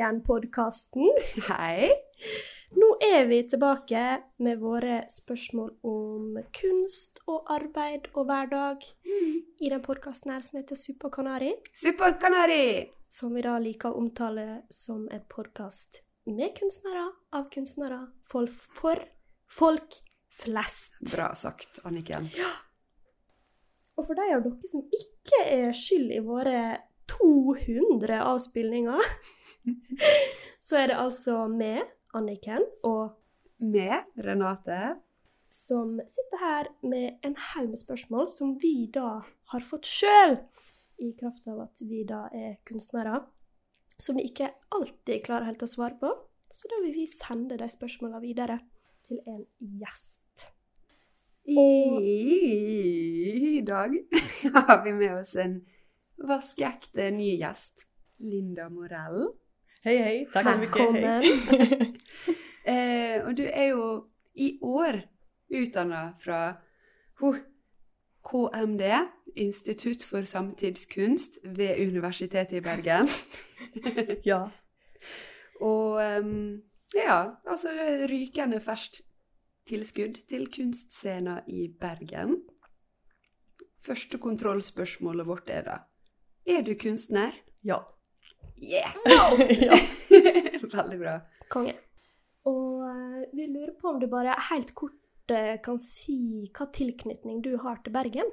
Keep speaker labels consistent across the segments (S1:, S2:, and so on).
S1: igjen-podkasten.
S2: Hei!
S1: Nå er vi tilbake med våre spørsmål om kunst og arbeid og hverdag i den podkasten her som heter Superkanari.
S2: Superkanari!
S1: Som vi da liker å omtale som en podkast med kunstnere, av kunstnere, for, for folk flest.
S2: Bra sagt, Anniken.
S1: Og for de av dere som ikke er skyld i våre 200 avspillinger, så er det altså med Anniken og
S2: Med Renate.
S1: som sitter her med en haug med spørsmål som vi da har fått sjøl, i kraft av at vi da er kunstnere, som vi ikke alltid klarer helt å svare på. Så da vil vi sende de spørsmåla videre til en gjest.
S2: I dag har vi med oss en vaskeekte ny gjest. Linda Morell.
S3: Hej hej, tack så mycket. Hej.
S1: Velkommen.
S2: Eh, og du er jo i år utdanna fra ho, KMD, Institutt for samtidskunst ved Universitetet i Bergen.
S3: Ja,
S2: Og ehm, ja, altså rykende ferskt tilskudd til kunstscena i Bergen. Første kontrollspørsmålet vårt er da Er du kunstner?
S3: ja.
S2: Yeah!
S3: ja.
S2: Veldig bra.
S1: Konge. Og eh, vi lurer på om du bare helt kort eh, kan si hva tilknytning du har til Bergen?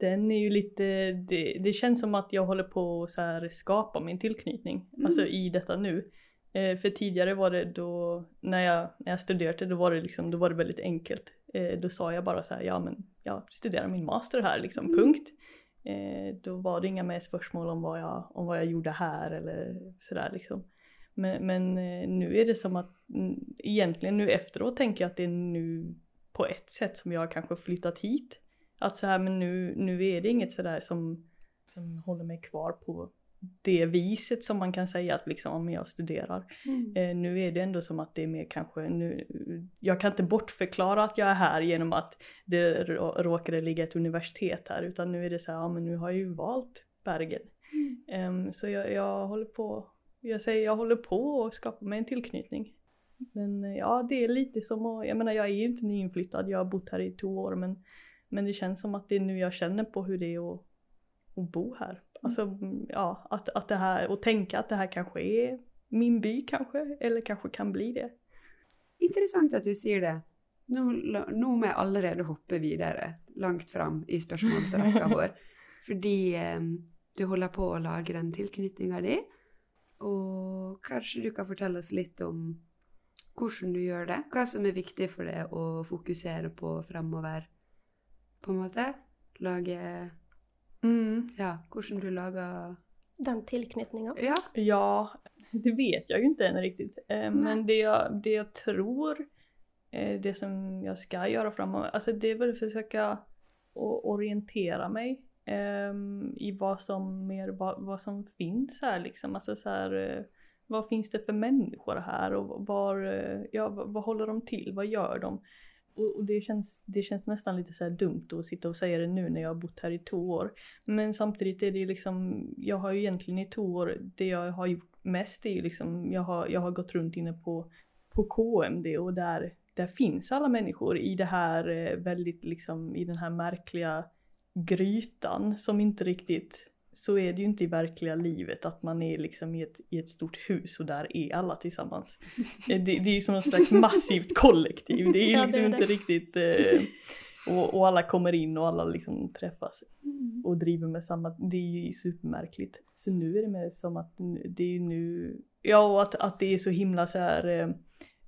S3: Den är ju lite, det, det känns som att jag håller på att så här skapa min tillknytning,
S2: Mm.
S3: alltså i detta nu. Eh, för tidigare var det då, när jag, när jag studerade, då var det liksom, då var det väldigt enkelt. Eh, då sa jag bara så här, ja men jag studerar min master här liksom,
S2: Mm.
S3: punkt. Eh, då var det inga mer spörsmål om vad jag, om vad jag gjorde här eller sådär liksom. Men, men eh, nu är det som att, egentligen nu efteråt tänker jag att det är nu på ett sätt som jag har kanske flyttat hit. Att så här, men nu, nu är det inget sådär som, som håller mig kvar på det viset som man kan säga att liksom om jag studerar. Eh, nu är det ändå som att det är mer kanske nu, jag kan inte bortförklara att jag är här genom att det rå- råkade ligga ett universitet här utan nu är det så här, ja men nu har jag ju valt Bergen. Em, så jag, jag håller på, jag säger jag håller på att skapa mig en tillknytning. Men eh, ja, det är lite som att, jag menar jag är ju inte nyinflyttad, jag har bott här i två år men, men det känns som att det är nu jag känner på hur det är att, att bo här. Alltså ja, att, att det här, och tänka att det här kanske är min by kanske, eller kanske kan bli det.
S2: Interessant at du sier det. Nå må jeg allerede hoppe videre, langt fram i spørsmålsrekka vår. Fordi eh, du holder på å lage den tilknytninga di. Og kanskje du kan fortelle oss litt om hvordan du gjør det? Hva som er viktig for deg å fokusere på fremover? På en måte? Lage Ja, hvordan du lager
S1: Den tilknytninga.
S2: Ja.
S3: Ja, det vet jag ju inte än riktigt. Eh, men det jag, det jag tror, eh, det som jag ska göra framöver, alltså det är väl att försöka orientera mig ehm, i vad som mer, vad, vad som finns här liksom. Alltså så här, eh, vad finns det för människor här och var, ja, vad, vad håller de till, vad gör de? Och, och det, känns, det känns nästan lite så här dumt att sitta och säga det nu när jag har bott här i två år. Men samtidigt är det ju liksom, jag har ju egentligen i två år, det jag har gjort mest är ju liksom, jag har, jag har gått runt inne på, på KMD och där, där finns alla människor i det här eh, väldigt liksom, i den här märkliga grytan som inte riktigt, så är det ju inte i verkliga livet att man är liksom i ett, i ett stort hus och där är alla tillsammans. Eh, det, det är ju som något slags massivt kollektiv, det är ju
S1: Ja, det
S3: liksom
S1: är det.
S3: inte riktigt eh, och, och alla kommer in och alla liksom träffas och driver med samma, det är ju supermärkligt. Så nu är det mer som att det är nu, ja och att, att det är så himla så här, eh,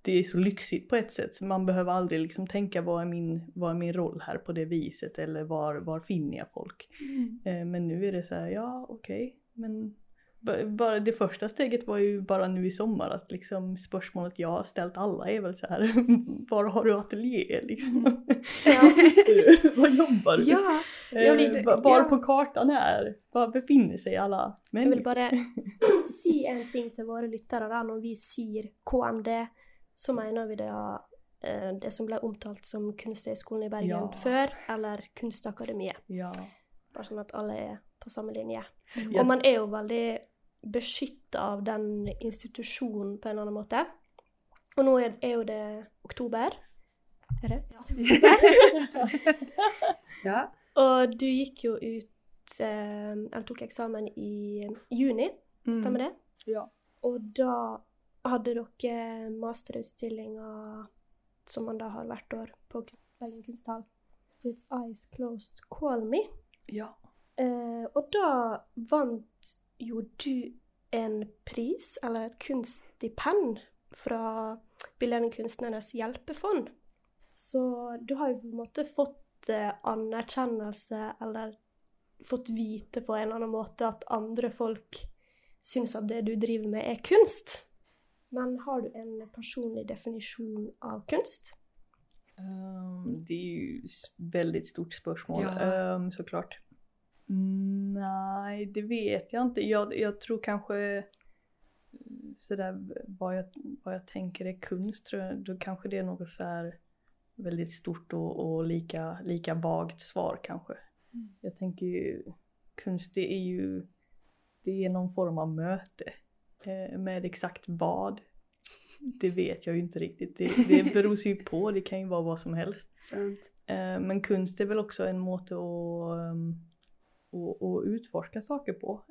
S3: det är så lyxigt på ett sätt så man behöver aldrig liksom tänka vad är min, vad är min roll här på det viset eller var, var finner jag folk. Eh, Men nu är det så här, ja okej, men ba- bara det första steget var ju bara nu i sommar att liksom spörsmålet jag har ställt alla är väl så här, var har du ateljé liksom?
S1: Ja.
S3: Vad jobbar du?
S2: Ja,
S3: Eh,
S2: Ja, det-
S3: va- var
S2: ja.
S3: på kartan är, var befinner sig alla
S1: Jeg vil
S3: människor?
S1: bare si en ting til våre lyttere. da, Når vi sier KMD, så mener vi det, eh, det som ble omtalt som Kunsthøgskolen i Bergen
S3: Ja.
S1: før, eller Kunstakademiet.
S3: Ja.
S1: Bare sånn at alle er på samme linje.
S3: Jag,
S1: Og man er jo veldig beskytta av den institusjonen på en annen måte. Og nå er, jo det oktober. Er det? Ja.
S2: Ja.
S1: Og du gikk jo ut eh, Eller tok eksamen i juni, stemmer det?
S3: Ja.
S1: Og da hadde dere masterutstillinga som man da har hvert år på Bergen kunsthall. With Eyes Closed Call Me.
S3: Ja.
S1: Eh, og da vant jo du en pris, eller et kunststipend, fra Bildende kunstneres hjelpefond. Så du har jo på en måte fått eh, anerkjennelse, eller fått vite på en eller annen måte at andre folk syns at det du driver med, er kunst. Men har du en personlig definisjon av kunst?
S3: Ehm, det är ju s- väldigt stort spörsmål
S2: Ja.
S3: ehm, såklart. Mm, Nej, det vet jag inte. Jag, jag tror kanske mm, sådär vad jag, vad jag tänker är kunst, tror jag, då kanske det är något så här väldigt stort och, och lika, lika vagt svar kanske. Jag tänker ju, konst det är ju, det är någon form av möte. Eh, med exakt vad, det vet jag ju inte riktigt. Det, det beror ju på, det kan ju vara vad som helst.
S2: Sant.
S3: Eh, Men kunst är väl också en måte att, um, att, att utforska saker på.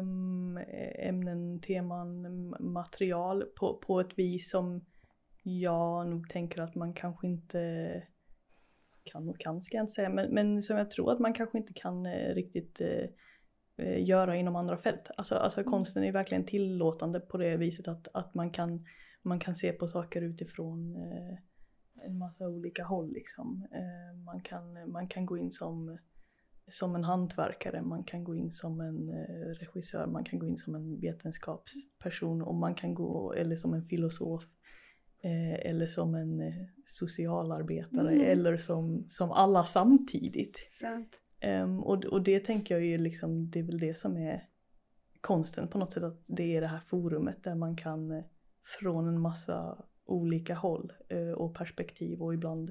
S3: Um, Ämnen, teman, material på, på ett vis som jag nog tänker att man kanske inte kan och kan ska jag inte säga, men, men som jag tror att man kanske inte kan eh, riktigt göra inom andra fält. Alltså, alltså konsten är verkligen tillåtande på det viset att, att man, kan, man kan se på saker utifrån eh, en massa olika håll liksom. Eh, man, kan, man kan gå in som, som en hantverkare, man kan gå in som en eh, regissör, man kan gå in som en vetenskapsperson och man kan gå, eller som en filosof. Eh, eller som en eh, socialarbetare
S2: Mm.
S3: eller som, som alla samtidigt.
S2: Sant.
S3: Ehm, och, och det tänker jag ju liksom, det är väl det som är konsten på något sätt, att det är det här forumet där man kan eh, från en massa olika håll eh, och perspektiv och ibland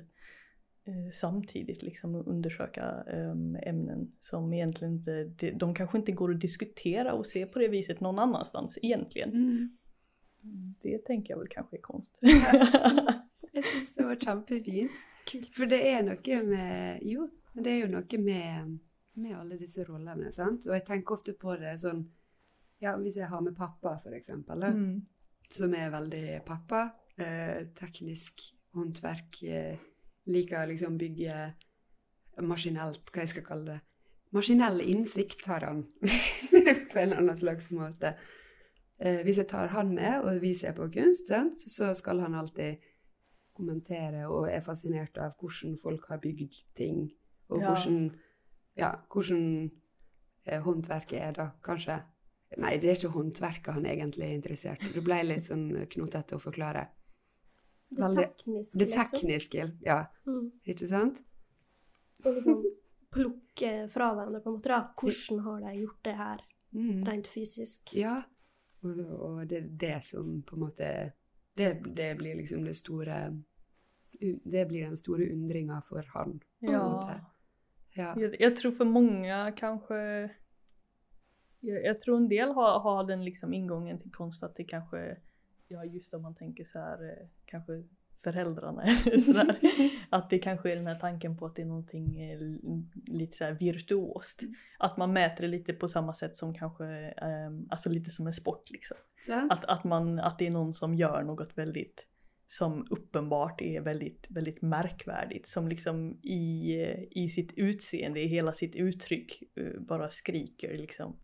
S3: eh, samtidigt liksom undersöka ehm, ämnen som egentligen inte, de, de kanske inte går att diskutera och se på det viset någon annanstans egentligen.
S2: Mm.
S3: Det tänker jag väl kanske är konst.
S2: Jeg syns det var kjempefint. For det er noe med Jo, men det er jo noe med, med alle disse rollene, sant. Og jeg tenker ofte på det sånn Ja, hvis jeg har med pappa, for eksempel, da,
S3: Mm.
S2: som er veldig pappa. Eh, teknisk håndverk. Eh, liker liksom bygge maskinelt, hva jeg skal kalle det. Maskinell innsikt har han, på en annen slags måte. Eh, hvis jeg tar han med, og vi ser på kunst, sant, så skal han alltid kommentere og er fascinert av hvordan folk har bygd ting, og
S3: Ja.
S2: hvordan, ja, hvordan eh, håndverket er da, kanskje. Nei, det er ikke håndverket han egentlig er interessert i. Det ble litt sånn knotete å forklare.
S1: Det tekniske,
S2: Det
S1: liksom.
S2: tekniske, ja,
S1: Mm.
S2: ikke sant?
S1: Og liksom plukke fra hverandre, på en måte. da. Hvordan har de gjort det her,
S2: Mm.
S1: rent fysisk?
S2: Ja, og, og det er det som på en måte det, det blir liksom det store u- Det blir den store undringa for han. på en
S3: Ja.
S2: måte. Ja.
S3: Jag, jag tror för många kanske jag, jag tror en del har, har den liksom ingången till konst att det kanske Ja just om man tänker så här eh, kanske föräldrarna eller sådär Att det kanske är den här tanken på att det är någonting eh, lite så virtuost. Att man mäter det lite på samma sätt som kanske eh, Alltså lite som en sport liksom. Att, att, man, att det är någon som gör något väldigt som uppenbart är väldigt, väldigt märkvärdigt. Som liksom i, i sitt utseende, i hela sitt uttryck eh, bara skriker liksom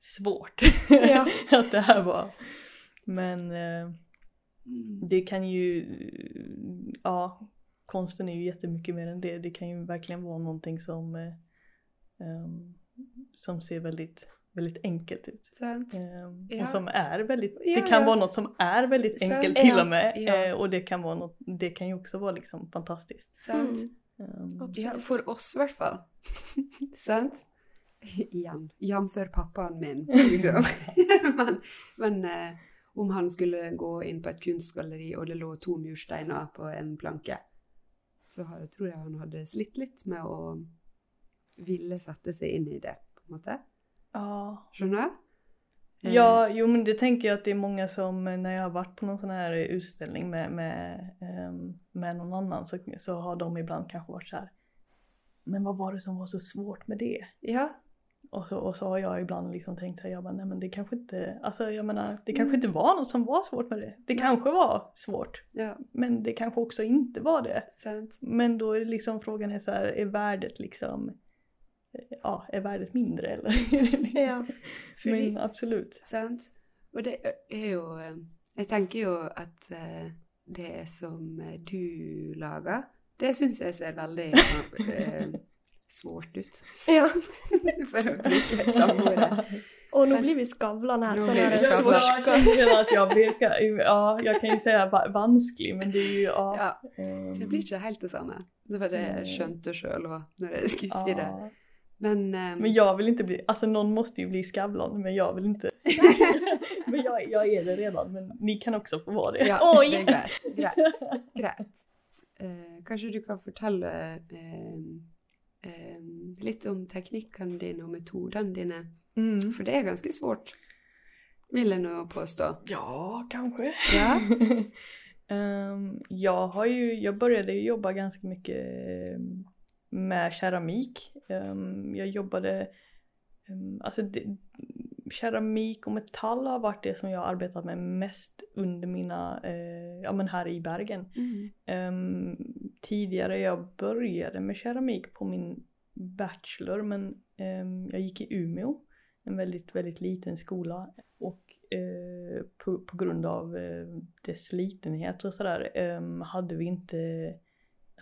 S3: svårt.
S1: Ja.
S3: att det här var... Men eh,
S2: Mm.
S3: det kan ju... Ja, konsten är ju jättemycket mer än det. Det kan ju verkligen vara någonting som, eh, ehm, som ser väldigt, väldigt enkelt ut. Ehm,
S2: Ja.
S3: Och som är väldigt,
S2: Ja,
S3: det kan
S2: ja.
S3: vara något som är väldigt
S2: Sant.
S3: enkelt till och med.
S2: Ja.
S3: eh, Och det kan, vara något, det kan ju också vara liksom fantastiskt.
S2: Sant?
S1: Mm.
S3: Ehm,
S1: Absolut.
S2: Ja, for oss i hvert fall. Sant? Igjen. Jf. pappaen min, liksom. men men eh, om han skulle gå inn på et kunstgalleri, og det lå to mursteiner på en planke, så tror jeg han hadde slitt litt med å ville sette seg inn i det, på en måte.
S3: Ja,
S2: Skjønner du? Eh,
S3: Ja, jo men det tänker jag att det är många som eh, när jag har varit på någon sån här utställning med, med, ehm, med någon annan så, så har de ibland kanske varit så här. Men vad var det som var så svårt med det?
S2: Ja,
S3: Och så, och så har jag ibland liksom tänkt att jag bara, nej men det kanske inte, alltså jag menar det kanske inte var något som var svårt med det. Det kanske var svårt
S2: ja,
S3: men det kanske också inte var det.
S2: sant.
S3: Men då är det liksom frågan är så här, är värdet liksom, ja är värdet mindre eller?
S1: Ja.
S2: För
S3: men
S2: det-
S3: absolut.
S2: Sant. Og det er jo eh, Jeg tenker jo at eh, det som eh, du lager, det syns jeg ser veldig eh, svårt ut.
S1: ja.
S2: For å bruke samme ordet.
S1: Och nu blir vi Skavlan här.
S2: Nu blir vi
S3: Jag,
S2: Skavlan.
S1: svårt-
S3: jag att jag blir, ja, jag kan ju säga va- vansklig men det är ju, ja.
S2: Ja,
S3: ehm,
S2: det blir ikke helt det samme. Det var det jeg skjønte sjøl òg, når jeg skulle si det. Men, eh,
S3: Men jag vill inte bli, alltså någon måste ju bli Skavlan men jag vill inte. men jag, jag är det redan men ni kan också få vara det.
S2: ja, er
S1: yes!
S2: greit. Greit. greit. Eh, kanskje du kan fortelle eh, litt om teknikkene dine og metodene dine?
S3: Mm.
S2: For det er ganske svårt, vil jeg nå påstå.
S3: Ja, kanske.
S2: Ja.
S3: Ehm, jag har ju, jag började ju jobba ganska mycket ehm, med keramik. Ehm, jag jobbade, um, alltså det, keramik och metall har varit det som jag har arbetat med mest under mina, eh, ja men här i Bergen.
S2: Mm.
S3: Ehm, tidigare jag började med keramik på min bachelor men ehm, jag gick i Umeå, en väldigt, väldigt liten skola och eh, på, på grund av eh, dess litenhet och sådär ehm, hade vi inte,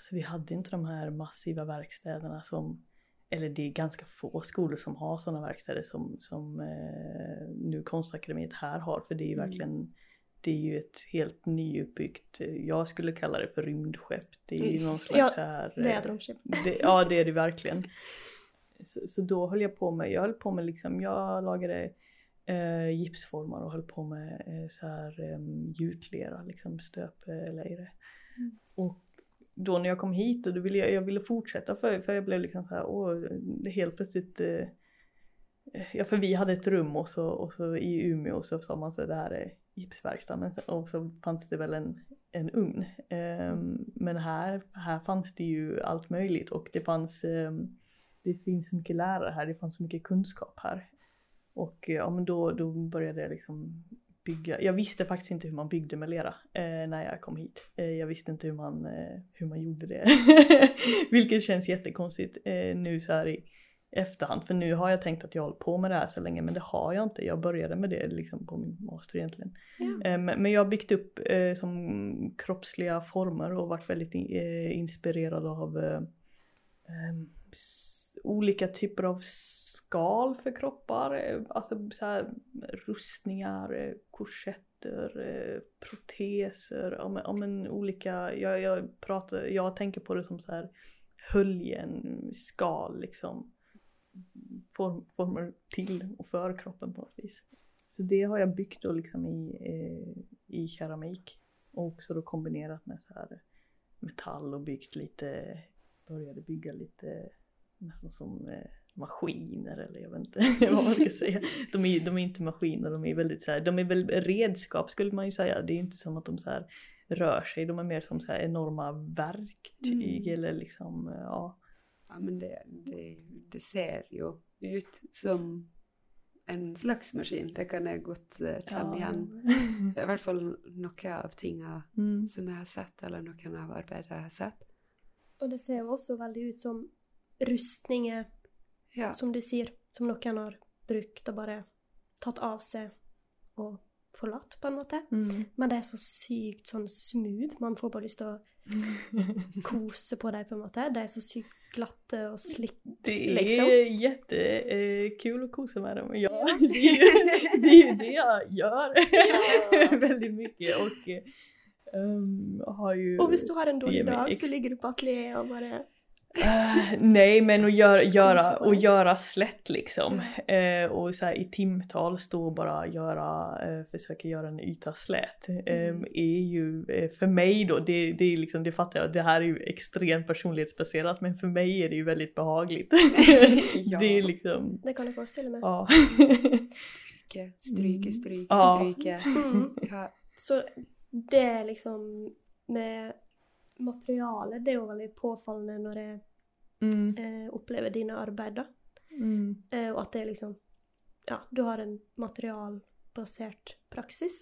S3: alltså vi hade inte de här massiva verkstäderna som eller det är ganska få skolor som har sådana verkstäder som, som eh, nu Konstakademiet här har för det är ju
S2: Mm.
S3: verkligen det är ju ett helt nyuppbyggt, eh, jag skulle kalla det för rymdskepp. Det är ju någon slags
S1: Ja,
S3: så här,
S1: Det är
S3: eh,
S1: drömskepp.
S3: det, ja det är det verkligen. Så, så då höll jag på med, jag höll på med liksom, jag lagade eh, gipsformar och höll på med eh, så här um, gjutlera, liksom stöplejre.
S1: Mm.
S3: Och då när jag kom hit och då ville jag, jag ville fortsätta för, för jag blev liksom så här, åh, det helt plötsligt eh, Ja för vi hade ett rum och så, och så i Umeå så sa man så det här är gipsverkstad men sen, och så fanns det väl en, en ugn. Um, men här, här fanns det ju allt möjligt och det fanns um, det finns så mycket lärare här, det fanns så mycket kunskap här. Och ja men då, då började jag liksom bygga, jag visste faktiskt inte hur man byggde med lera eh, när jag kom hit. Eh, jag visste inte hur man, eh, hur man gjorde det. Vilket känns jättekonstigt eh, nu så här i efterhand. För nu har jag tänkt att jag håller på med det här så länge men det har jag inte. Jag började med det liksom på min master egentligen.
S1: Ja.
S3: Eh, Men jag har byggt upp eh, som kroppsliga former och varit väldigt in- inspirerad av olika typer av skal för kroppar. Eh, alltså så här, rustningar, eh, korsetter, eh, proteser, om, om en olika, jag, jag, pratar, jag tänker på det som så här höljen, skal liksom. Form, former till och för kroppen på något vis. Så det har jag byggt då liksom i, eh, i keramik. Och också då kombinerat med så här metall och byggt lite, började bygga lite nästan som eh, maskiner eller jag vet inte vad man ska säga. De är, de är inte maskiner, de är väldigt så här, de är väl redskap skulle man ju säga. Det är inte som att de så här rör sig, de är mer som så här enorma verktyg
S2: Mm.
S3: eller liksom, eh, ja.
S2: Ja, men det, det, det ser jo ut som en slags maskin. Det kan jeg godt eh, kjenne igjen. I hvert fall noen av tingene
S3: Mm.
S2: som jeg har sett, eller noen av arbeidene jeg har sett.
S1: Och det ser ju också väldigt ut som rustningar,
S2: Ja.
S1: som du säger, som någon har brukt och bara tagit av sig och forlatt på något sätt.
S3: Mm.
S1: Men det är så sykt sån smooth, man får bara lyst till att kose på det på något sätt. Det är så sykt glatt och slick
S3: Det är
S1: liksom.
S3: jättekul att kosa med dem. Ja, det, är ju, det är ju det jag gör väldigt mycket och ehm, har ju...
S1: Och om du har en dålig dag så ligger du på ateljé och bara...
S3: Eh, nej men att göra, göra, och göra slätt liksom. Eh, och så här, i timtal stå och bara göra, eh, försöka göra en yta slät.
S1: Mm.
S3: är ju för mig då, det, det är liksom, det fattar jag, det här är ju extremt personlighetsbaserat men för mig är det ju väldigt behagligt.
S2: Ja.
S3: Det är liksom,
S1: Det kan du föreställa mig.
S3: ja.
S2: stryke, stryke, stryke, stryke.
S1: Mm.
S2: Ja.
S1: Så det er liksom med materialet Det jo veldig påfallende når jeg
S3: Mm.
S1: eh, opplever dine arbeid, da.
S3: Mm.
S1: Eh, og at det er liksom Ja, du har en materialbasert praksis.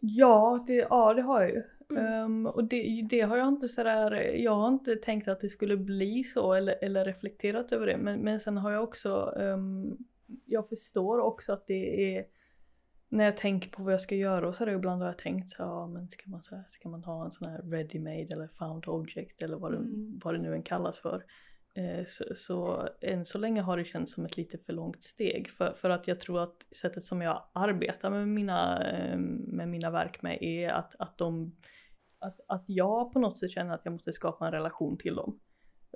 S3: Ja, det, ja, det har jag ju.
S1: Mm.
S3: Ehm, och det, det har jag inte sådär, jag har inte tänkt att det skulle bli så eller, eller reflekterat över det. Men, men sen har jag också, ehm, jag förstår också att det är, när jag tänker på vad jag ska göra och så har ibland har jag tänkt så ja men ska man, så här, ska man ha en sån här ready made eller found object eller vad det,
S2: Mm.
S3: vad det nu än kallas för. Eh, Så, så än så länge har det känts som ett lite för långt steg för, för att jag tror att sättet som jag arbetar med mina, eh, med mina verk med är att, att, de, att, att jag på något sätt känner att jag måste skapa en relation till dem.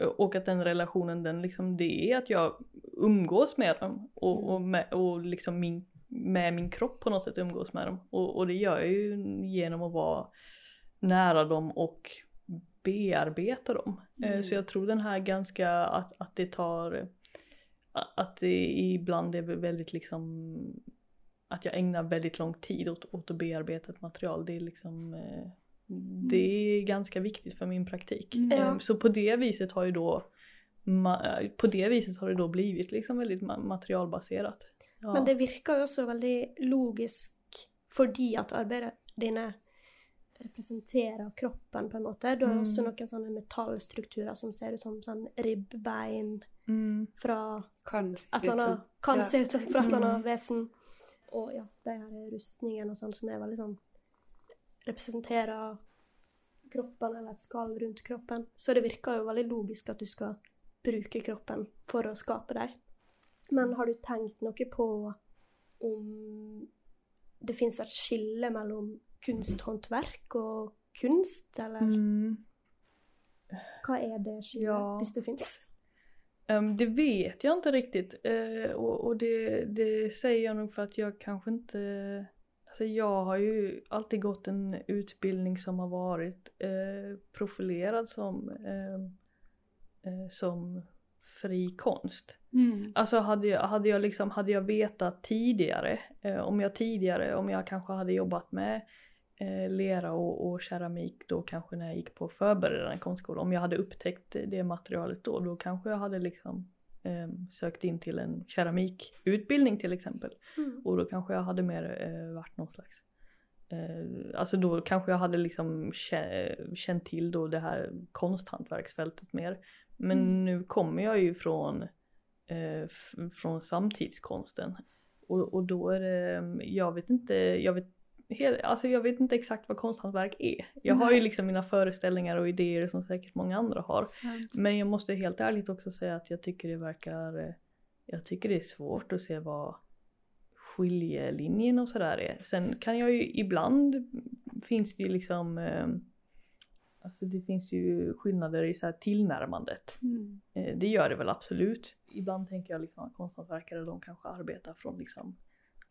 S3: Eh, Och att den relationen den liksom det är att jag umgås med dem och, och, med, och liksom min, med min kropp på något sätt umgås med dem. Och, och det gör jag ju genom att vara nära dem och bearbeta dem. Eh,
S2: Mm.
S3: Så jag tror den här ganska, att, att det tar, att det ibland är väldigt liksom, att jag ägnar väldigt lång tid åt, åt att bearbeta ett material. Det är liksom, eh, det är ganska viktigt för min praktik.
S2: Mm.
S3: Eh, Så på det viset har ju då, på det viset har det då blivit liksom väldigt ma- materialbaserat. Ja.
S1: Men det virker jo også veldig logisk fordi at arbeidet dine representerer kroppen, på en måte. Du har
S3: Mm.
S1: også noen sånne metallstrukturer som ser ut som sånn ribbein
S3: Mm.
S1: fra
S2: Kan
S1: et annet Kan
S2: ja.
S1: se ut som fra et eller
S3: Mm.
S1: annet vesen. Og ja, de her rustningene og sånn som er veldig sånn Representerer kroppen eller et skall rundt kroppen. Så det virker jo veldig logisk at du skal bruke kroppen for å skape dem. Men har du tenkt noe på om det fins et skille mellom kunsthåndverk og kunst, eller
S3: Mm.
S1: hva er det skillet,
S3: Ja.
S1: hvis det fins?
S3: Ehm, det vet jag inte riktigt Eh, och, och det, det säger jag nog för att jag kanske inte Alltså jag har ju alltid gått en utbildning som har varit eh, profilerad som, eh, som fri konst.
S2: Mm.
S3: Alltså hade jag, hade jag liksom, hade jag vetat tidigare, eh, om jag tidigare, om jag kanske hade jobbat med eh, lera och, och keramik då kanske när jag gick på förberedande konstskola, om jag hade upptäckt det materialet då, då kanske jag hade liksom eh, sökt in till en keramikutbildning till exempel.
S1: Mm.
S3: Och då kanske jag hade mer eh, varit någon slags eh, Alltså då kanske jag hade liksom kä- känt till då det här konsthantverksfältet mer. Men
S2: Mm.
S3: nu kommer jag ju från, eh, från samtidskonsten. Och, och då är det, jag vet inte, jag vet, helt, alltså jag vet inte exakt vad konsthantverk är. Jag har ju
S2: Nej.
S3: liksom mina föreställningar och idéer som säkert många andra har.
S2: Sant.
S3: Men jag måste helt ärligt också säga att jag tycker det verkar, jag tycker det är svårt att se vad skiljelinjen och sådär är. Sen kan jag ju ibland finns det ju liksom eh, Alltså det finns ju skillnader i så tillnärmandet.
S2: Mm.
S3: Eh, Det gör det väl absolut. Ibland tänker jag liksom att konsthantverkare de kanske arbetar från liksom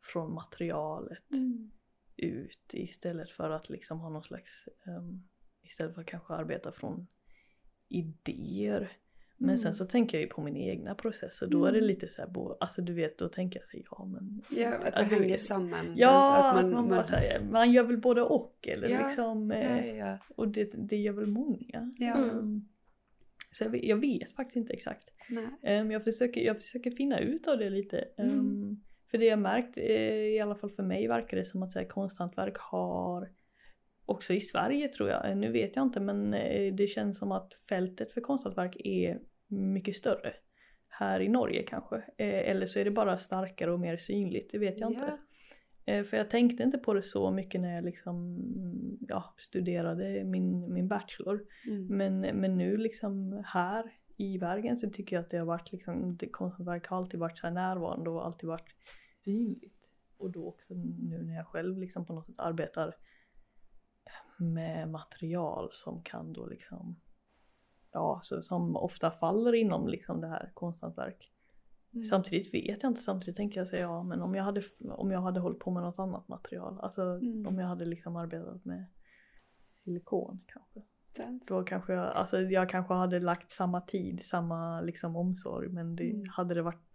S3: från materialet
S2: Mm.
S3: ut istället för att liksom ha någon slags ehm, istället för att kanske arbeta från idéer. Men
S2: Mm.
S3: sen så tänker jag ju på min egna process och då är det
S2: Mm.
S3: lite så här, bo- alltså du vet då tänker jag så här, ja men
S2: Ja, att det
S3: Alltså,
S2: hänger samman.
S3: Ja, att
S2: att
S3: man, bara säger, man gör väl både och eller
S2: Ja,
S3: liksom
S2: ja,
S3: eh,
S2: ja,
S3: och det, det gör väl många.
S2: Ja.
S3: Ehm, Så jag vet, jag vet faktiskt inte exakt.
S2: Nej.
S3: Ehm, jag, försöker, jag försöker finna ut av det lite.
S2: Mm.
S3: För det jag märkt, eh, i alla fall för mig verkar det som att så här, konsthantverk har också i Sverige tror jag, eh, nu vet jag inte men det känns som att fältet för konsthantverk är mycket större. Här i Norge kanske. Eh, Eller så är det bara starkare och mer synligt, det vet jag inte. Eh, För jag tänkte inte på det så mycket när jag liksom, ja, studerade min, min bachelor.
S2: Mm.
S3: Men, men nu liksom här i Bergen så tycker jag att det har varit liksom, det konsthantverk har alltid varit så närvarande och alltid varit synligt. Och då också nu när jag själv liksom på något sätt arbetar med material som kan då liksom, ja, så, som ofta faller inom liksom det här konsthantverk.
S2: Mm.
S3: Samtidigt vet jag inte, samtidigt tänker jag säga ja men om jag hade, om jag hade hållit på med något annat material, alltså
S2: Mm.
S3: om jag hade liksom arbetat med silikon kanske.
S2: Sant.
S3: Då kanske jag, alltså jag kanske hade lagt samma tid, samma liksom omsorg men det,
S2: Mm.
S3: hade det varit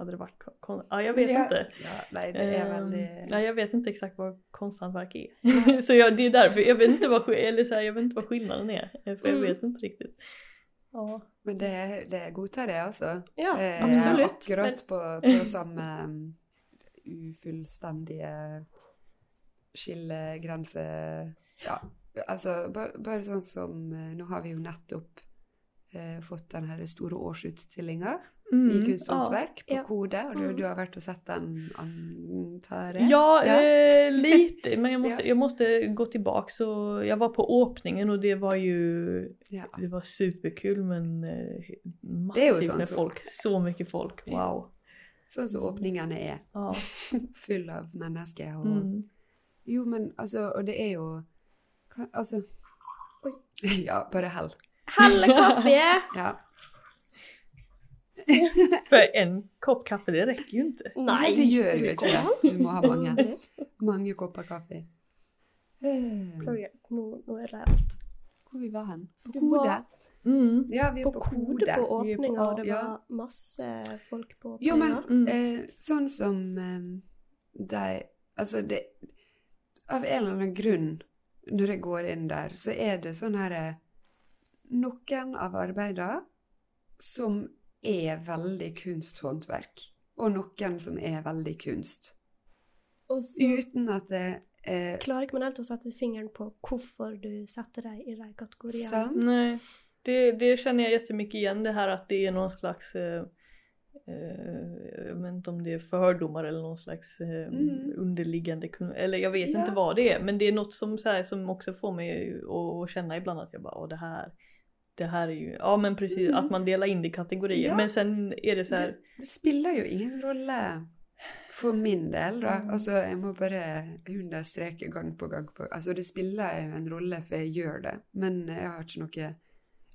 S3: hade det varit kon- Ja, jag vet
S2: ja,
S3: inte.
S2: Ja, nej, det är
S3: Ehm,
S2: väldigt...
S3: Nej, jag vet inte exakt vad konsthantverk är. så jag, det är därför, jag vet inte vad, eller så här, jag vet inte vad skillnaden är. För jag
S1: Mm.
S3: vet inte riktigt. Ja.
S2: Men det, det godtar det altså.
S1: Ja,
S2: Eh,
S1: absolutt.
S2: Akkurat på, på samme um, ufullstendige skillegrense Ja, altså bare, bare sånn som eh, Nå har vi jo nettopp eh, fått den her store årsutstillinga
S3: Mm,
S2: i kunsthåndverk på
S1: Ja.
S2: Kode, og du,
S1: Mm.
S2: du har vært og sett den, antar jeg?
S3: Ja,
S2: Ja.
S3: Eh, lite. Men jag måste,
S2: Ja.
S3: jag måste gå tillbaka. Så jag var på öppningen och det var ju
S2: Ja.
S3: det var superkul men eh,
S2: är ju
S3: massivt med folk. Så mycket folk.
S2: Ja.
S3: Wow.
S2: Sånn som åpningene er.
S3: Ja.
S2: Full av mennesker. Og,
S3: Mm.
S2: Jo, men altså Og det jo hva- Altså
S1: Oi.
S2: Ja, bare hell.
S1: Helle kaffe!
S2: Ja.
S3: För en kopp kaffe det räcker ju inte.
S2: Nei, det
S1: det
S2: ikke
S1: går
S2: det. Du må ha mange.
S1: Aldri.
S2: Mange kopper kaffe. Eh,
S1: Beklager, nå, nå er det alt.
S2: Hvor vi var hen? På
S1: Du
S2: Kode.
S3: Mm.
S2: Ja, vi er
S1: På
S2: på,
S1: kode på åpninga, og det
S2: ja.
S1: var masse folk på
S2: Jo, men.
S3: Mm.
S2: eh, sånn som eh, de Altså, det Av en eller annen grunn, når jeg går inn der, så er det sånn herre Noen av arbeidene som er veldig kunsthåndverk, og noen som er veldig kunst.
S1: Og så
S2: Uten at det eh,
S1: klarer ikke man helt å sette fingeren på hvorfor du setter deg i de kategoriene.
S2: Sant?
S3: Nej, det, det känner jag jättemycket igen det här att det är någon slags eh, eh, jag vet inte om det är fördomar eller någon slags eh,
S2: Mm.
S3: underliggande kun- eller jag vet
S2: Ja.
S3: inte vad det är men det är något som, så här, som också får mig att, att känna ibland att jag bara åh det här det här är ju, ja men precis
S2: Mm.
S3: att man delar in det i kategorier
S2: Ja.
S3: men sen är det så här,
S2: Det, spiller jo ingen rolle for min del, da.
S3: Mm.
S2: Altså, jeg må bare understreke gang på gang på Altså, det jo en rolle, for jeg gjør det, men jeg har ikke noe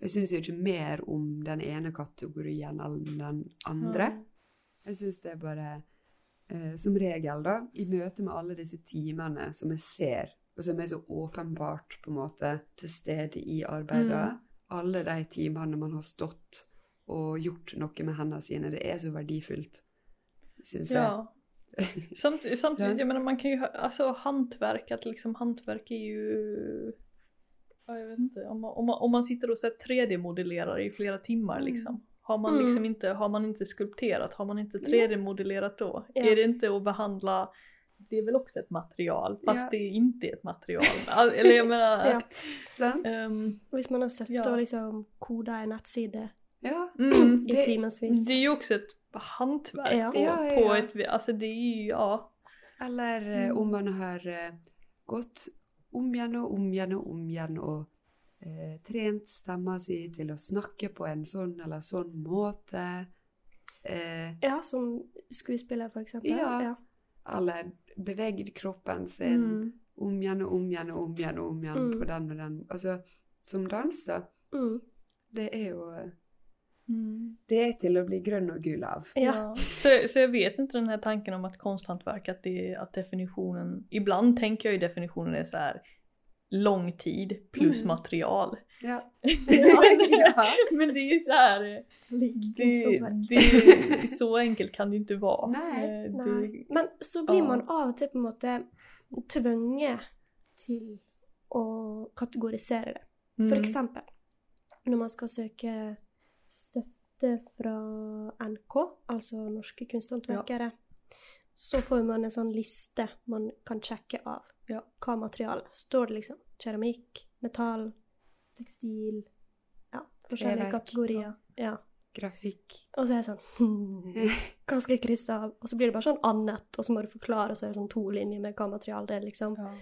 S2: Jeg syns jo ikke mer om den ene kategorien enn den andre.
S3: Ja.
S2: Jeg syns det er bare eh, Som regel, da, i møte med alle disse timene som jeg ser, og som er så åpenbart på en måte til stede i arbeidet,
S3: Mm.
S2: Alle de timene man har stått og gjort noe med hendene sine, det er så verdifullt, syns jeg.
S3: ja Samtidigt, samtidigt jag menar man kan ju, alltså hantverk, att liksom hantverk är ju Ja jag vet inte, om man, om man, om man sitter och så här 3D-modellerar i flera timmar
S2: Mm.
S3: liksom Har man
S1: Mm.
S3: liksom inte, har man inte skulpterat, har man inte
S2: Ja.
S3: 3D-modellerat då?
S1: Ja.
S3: Är det inte att behandla det är väl också ett material fast
S2: Ja.
S3: det är inte ett material. Eller jag menar,
S1: Ja.
S2: Sant?
S3: ehm,
S1: Hvis man har sittet
S3: Ja.
S1: og liksom koda en nettside
S2: Ja.
S3: mm,
S1: i
S2: Det-
S1: timevis
S3: det är ju också ett hantverk
S1: Ja.
S3: på,
S2: Ja, ja,
S3: på ett, alltså det är ju, ja.
S2: Eller eh,
S3: Mm.
S2: om man har eh, gått om igjen og om igjen og om igjen og eh, trent stemma si til å snakke på en sånn eller sånn måte. Eh,
S1: Ja, som skuespiller, for eksempel.
S2: Ja.
S1: ja.
S2: Eller bevegd kroppen sin
S3: Mm.
S2: om igjen og om igjen og om igjen og om igjen
S1: Mm.
S2: på den og den. Altså, som dans, da.
S1: Mm.
S2: Det jo eh,
S3: Mm.
S2: Det er til å bli grønn og gul av.
S1: Ja.
S3: Så, så jag vet inte den här tanken om att konsthantverk, att, det, att definitionen, ibland tänker jag ju definitionen är så här lång tid plus
S2: Mm.
S3: material.
S2: Ja.
S1: Ja.
S3: Men det är ju så här, det,
S1: Konsthantverk.
S3: det, så enkelt kan det ju inte vara.
S2: Nej,
S3: Eh. Det,
S1: Men så blir
S3: Ja.
S1: man av og til på en måte tvunget til å kategorisere det.
S3: mm,
S1: For eksempel når man skal søke støtte fra NK, altså Norske kunsthåndverkere, så får man en sånn liste man kan sjekke av.
S3: Ja.
S1: Hva materiale. Står det liksom keramikk, metall, tekstil Ja,
S2: Treverk.
S1: kategorier. Ja.
S2: Grafikk.
S1: Og så er det sånn hmm, Hva skal jeg krysse av? Og så blir det bare sånn annet, og så må du forklare, og så er det sånn to linjer med hva materiale det er, liksom.
S3: ja.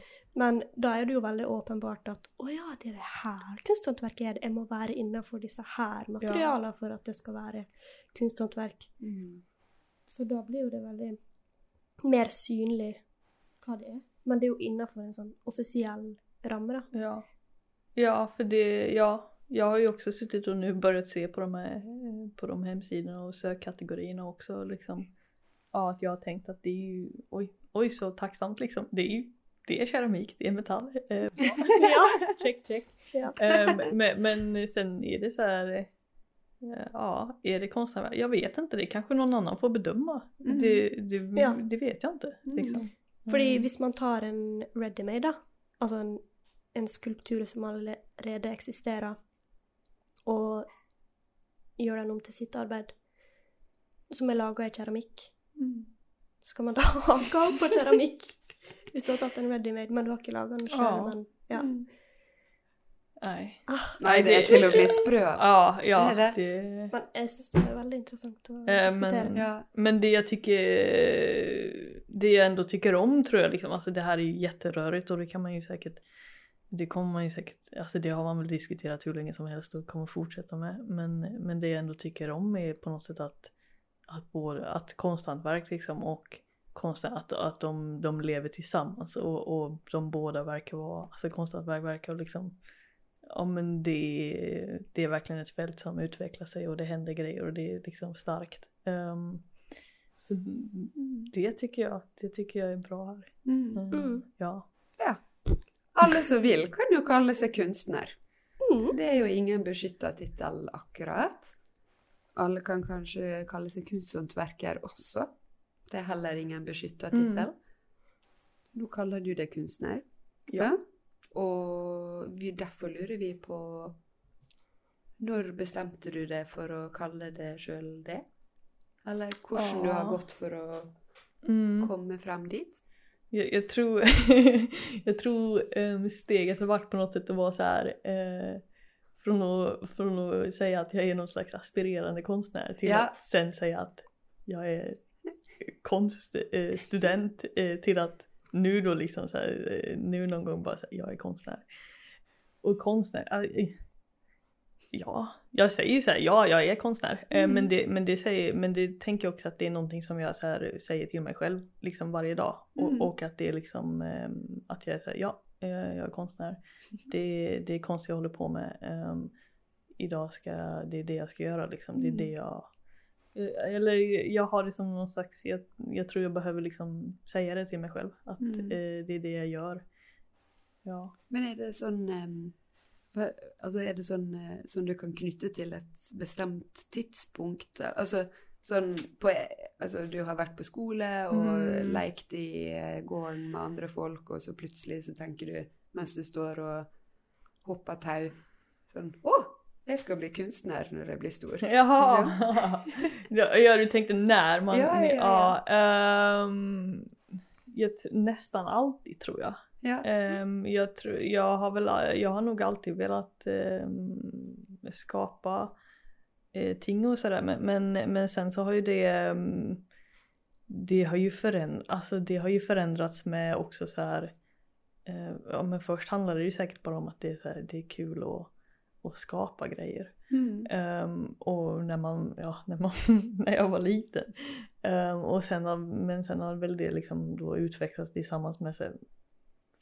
S1: Men da er det jo veldig åpenbart at å ja, det er det her kunsthåndverket er. Jeg må være innenfor disse her materialene for at det skal være kunsthåndverk.
S2: Mm.
S1: Så da blir jo det veldig mer synlig hva det er. Men det er jo innenfor en sånn offisiell ramme, da.
S3: Ja. ja, för det, ja. Jag har ju också suttit och nu börjat se på de här eh, på de hemsidorna och sökkategorierna också liksom. Ja, att jag har tänkt att det är ju, oj, oj så tacksamt liksom. Det är ju, det är keramik, det är metall. Eh.
S1: Ja.
S3: check, check.
S1: Ja.
S3: Ehm, men, men sen är det så här, Eh, Ja, är det konstnärverk? Jag vet inte, det kanske någon annan får bedöma.
S2: Mm.
S3: Det, det,
S1: Ja.
S3: det vet jag inte.
S2: Mm.
S3: Liksom.
S1: Fordi
S3: Mm.
S1: hvis man tar en ready-made, da, altså en, en skulptur som allerede eksisterer, og gjør den om til sitt arbeid, som er laga i keramikk,
S2: Mm.
S1: skal man da ha på keramikk? Hvis du har tatt en ready-made, men du har ikke laga den sjøl,
S3: Ja.
S1: men ja.
S2: Mm.
S3: Nej.
S1: Ah,
S2: Nei, det er til å bli sprø av.
S3: Ja, ja.
S2: Det är
S3: det.
S1: men jeg syns det veldig interessant å
S3: Eh,
S1: diskutere.
S3: men-
S2: Ja.
S3: Men det jag tycker, det jag ändå tycker om tror jag liksom, alltså det här är ju jätterörigt och det kan man ju säkert, det kommer man ju säkert, alltså det har man väl diskuterat hur länge som helst och kommer fortsätta med. Men, men det jag ändå tycker om är på något sätt att, att, både, att konsthantverk liksom och konsten, att, att de, de lever tillsammans och, och de båda verkar vara, alltså konsthantverk verkar liksom Ja men det, det är verkligen ett fält som utvecklar sig och det händer grejer och det är liksom starkt. Så det tycker jag, det tycker jag är bra här.
S2: Mm.
S3: Ehm,
S1: Mm.
S3: Ja.
S2: Alle som vil, kan jo kalle seg kunstner.
S1: Mm.
S2: Det er jo ingen beskytta tittel, akkurat. Alle kan kanskje kalle seg kunsthåndverker også. Det er heller ingen beskytta tittel. Nå kaller du deg kunstner.
S3: Ja.
S2: Og vi, derfor lurer vi på Når bestemte du deg for å kalle deg sjøl det? Eller hvordan du har
S3: Ja.
S2: gått for å
S3: Mm.
S2: komme frem dit?
S3: Jag, jag tror, jag tror ehm, steget har varit på något sätt att vara så här eh, från, att, från att säga att jag är någon slags aspirerande konstnär till
S2: Ja.
S3: att sen säga att jag är konststudent eh, eh, till att nu då liksom så här, eh, nu någon gång bara säga jag är konstnär. Och konstnär, ja, jag säger ju så här, ja jag är konstnär. Eh,
S2: Mm.
S3: Men, det, men, det säger, men det tänker jag också att det är någonting som jag så här, säger till mig själv liksom varje dag. Och,
S2: Mm.
S3: och att det är liksom eh, att jag säger ja, eh, jag är konstnär. Det, det är konst jag håller på med. Ehm, idag ska, det är det jag ska göra liksom. Det är
S2: Mm.
S3: det jag eller jag har det som någon slags, jag, jag tror jag behöver liksom säga det till mig själv. Att
S2: Mm.
S3: eh, det är det jag gör. Ja.
S2: Men er det sånn em, hva- Altså, er det sånn eh, som du kan knytte til et bestemt tidspunkt? Altså sånn på Altså, du har vært på skole og
S3: Mm.
S2: lekt i eh, gården med andre folk, og så plutselig så tenker du, mens du står og hopper tau, sånn Å! Jeg skal bli kunstner når jeg blir stor.
S3: Jaha! ja, ja, du tänkte när man...
S2: Ja, ja, ja.
S3: ehm, jag, nästan alltid tror jag.
S2: Ja.
S3: Ehm, jag, tror, jag, har väl, jag har nog alltid velat ehm, skapa eh, ting och sådär men, men, men sen så har ju det det har ju, föränd, alltså, det har ju förändrats med också så här eh, ja, men först handlade det ju säkert bara om att det är, så här, det är kul att, att skapa grejer.
S2: Mm.
S3: Ehm, och när man, ja, när man, när jag var liten. Ehm, och sen har, men sen har väl det liksom då utvecklats tillsammans med här,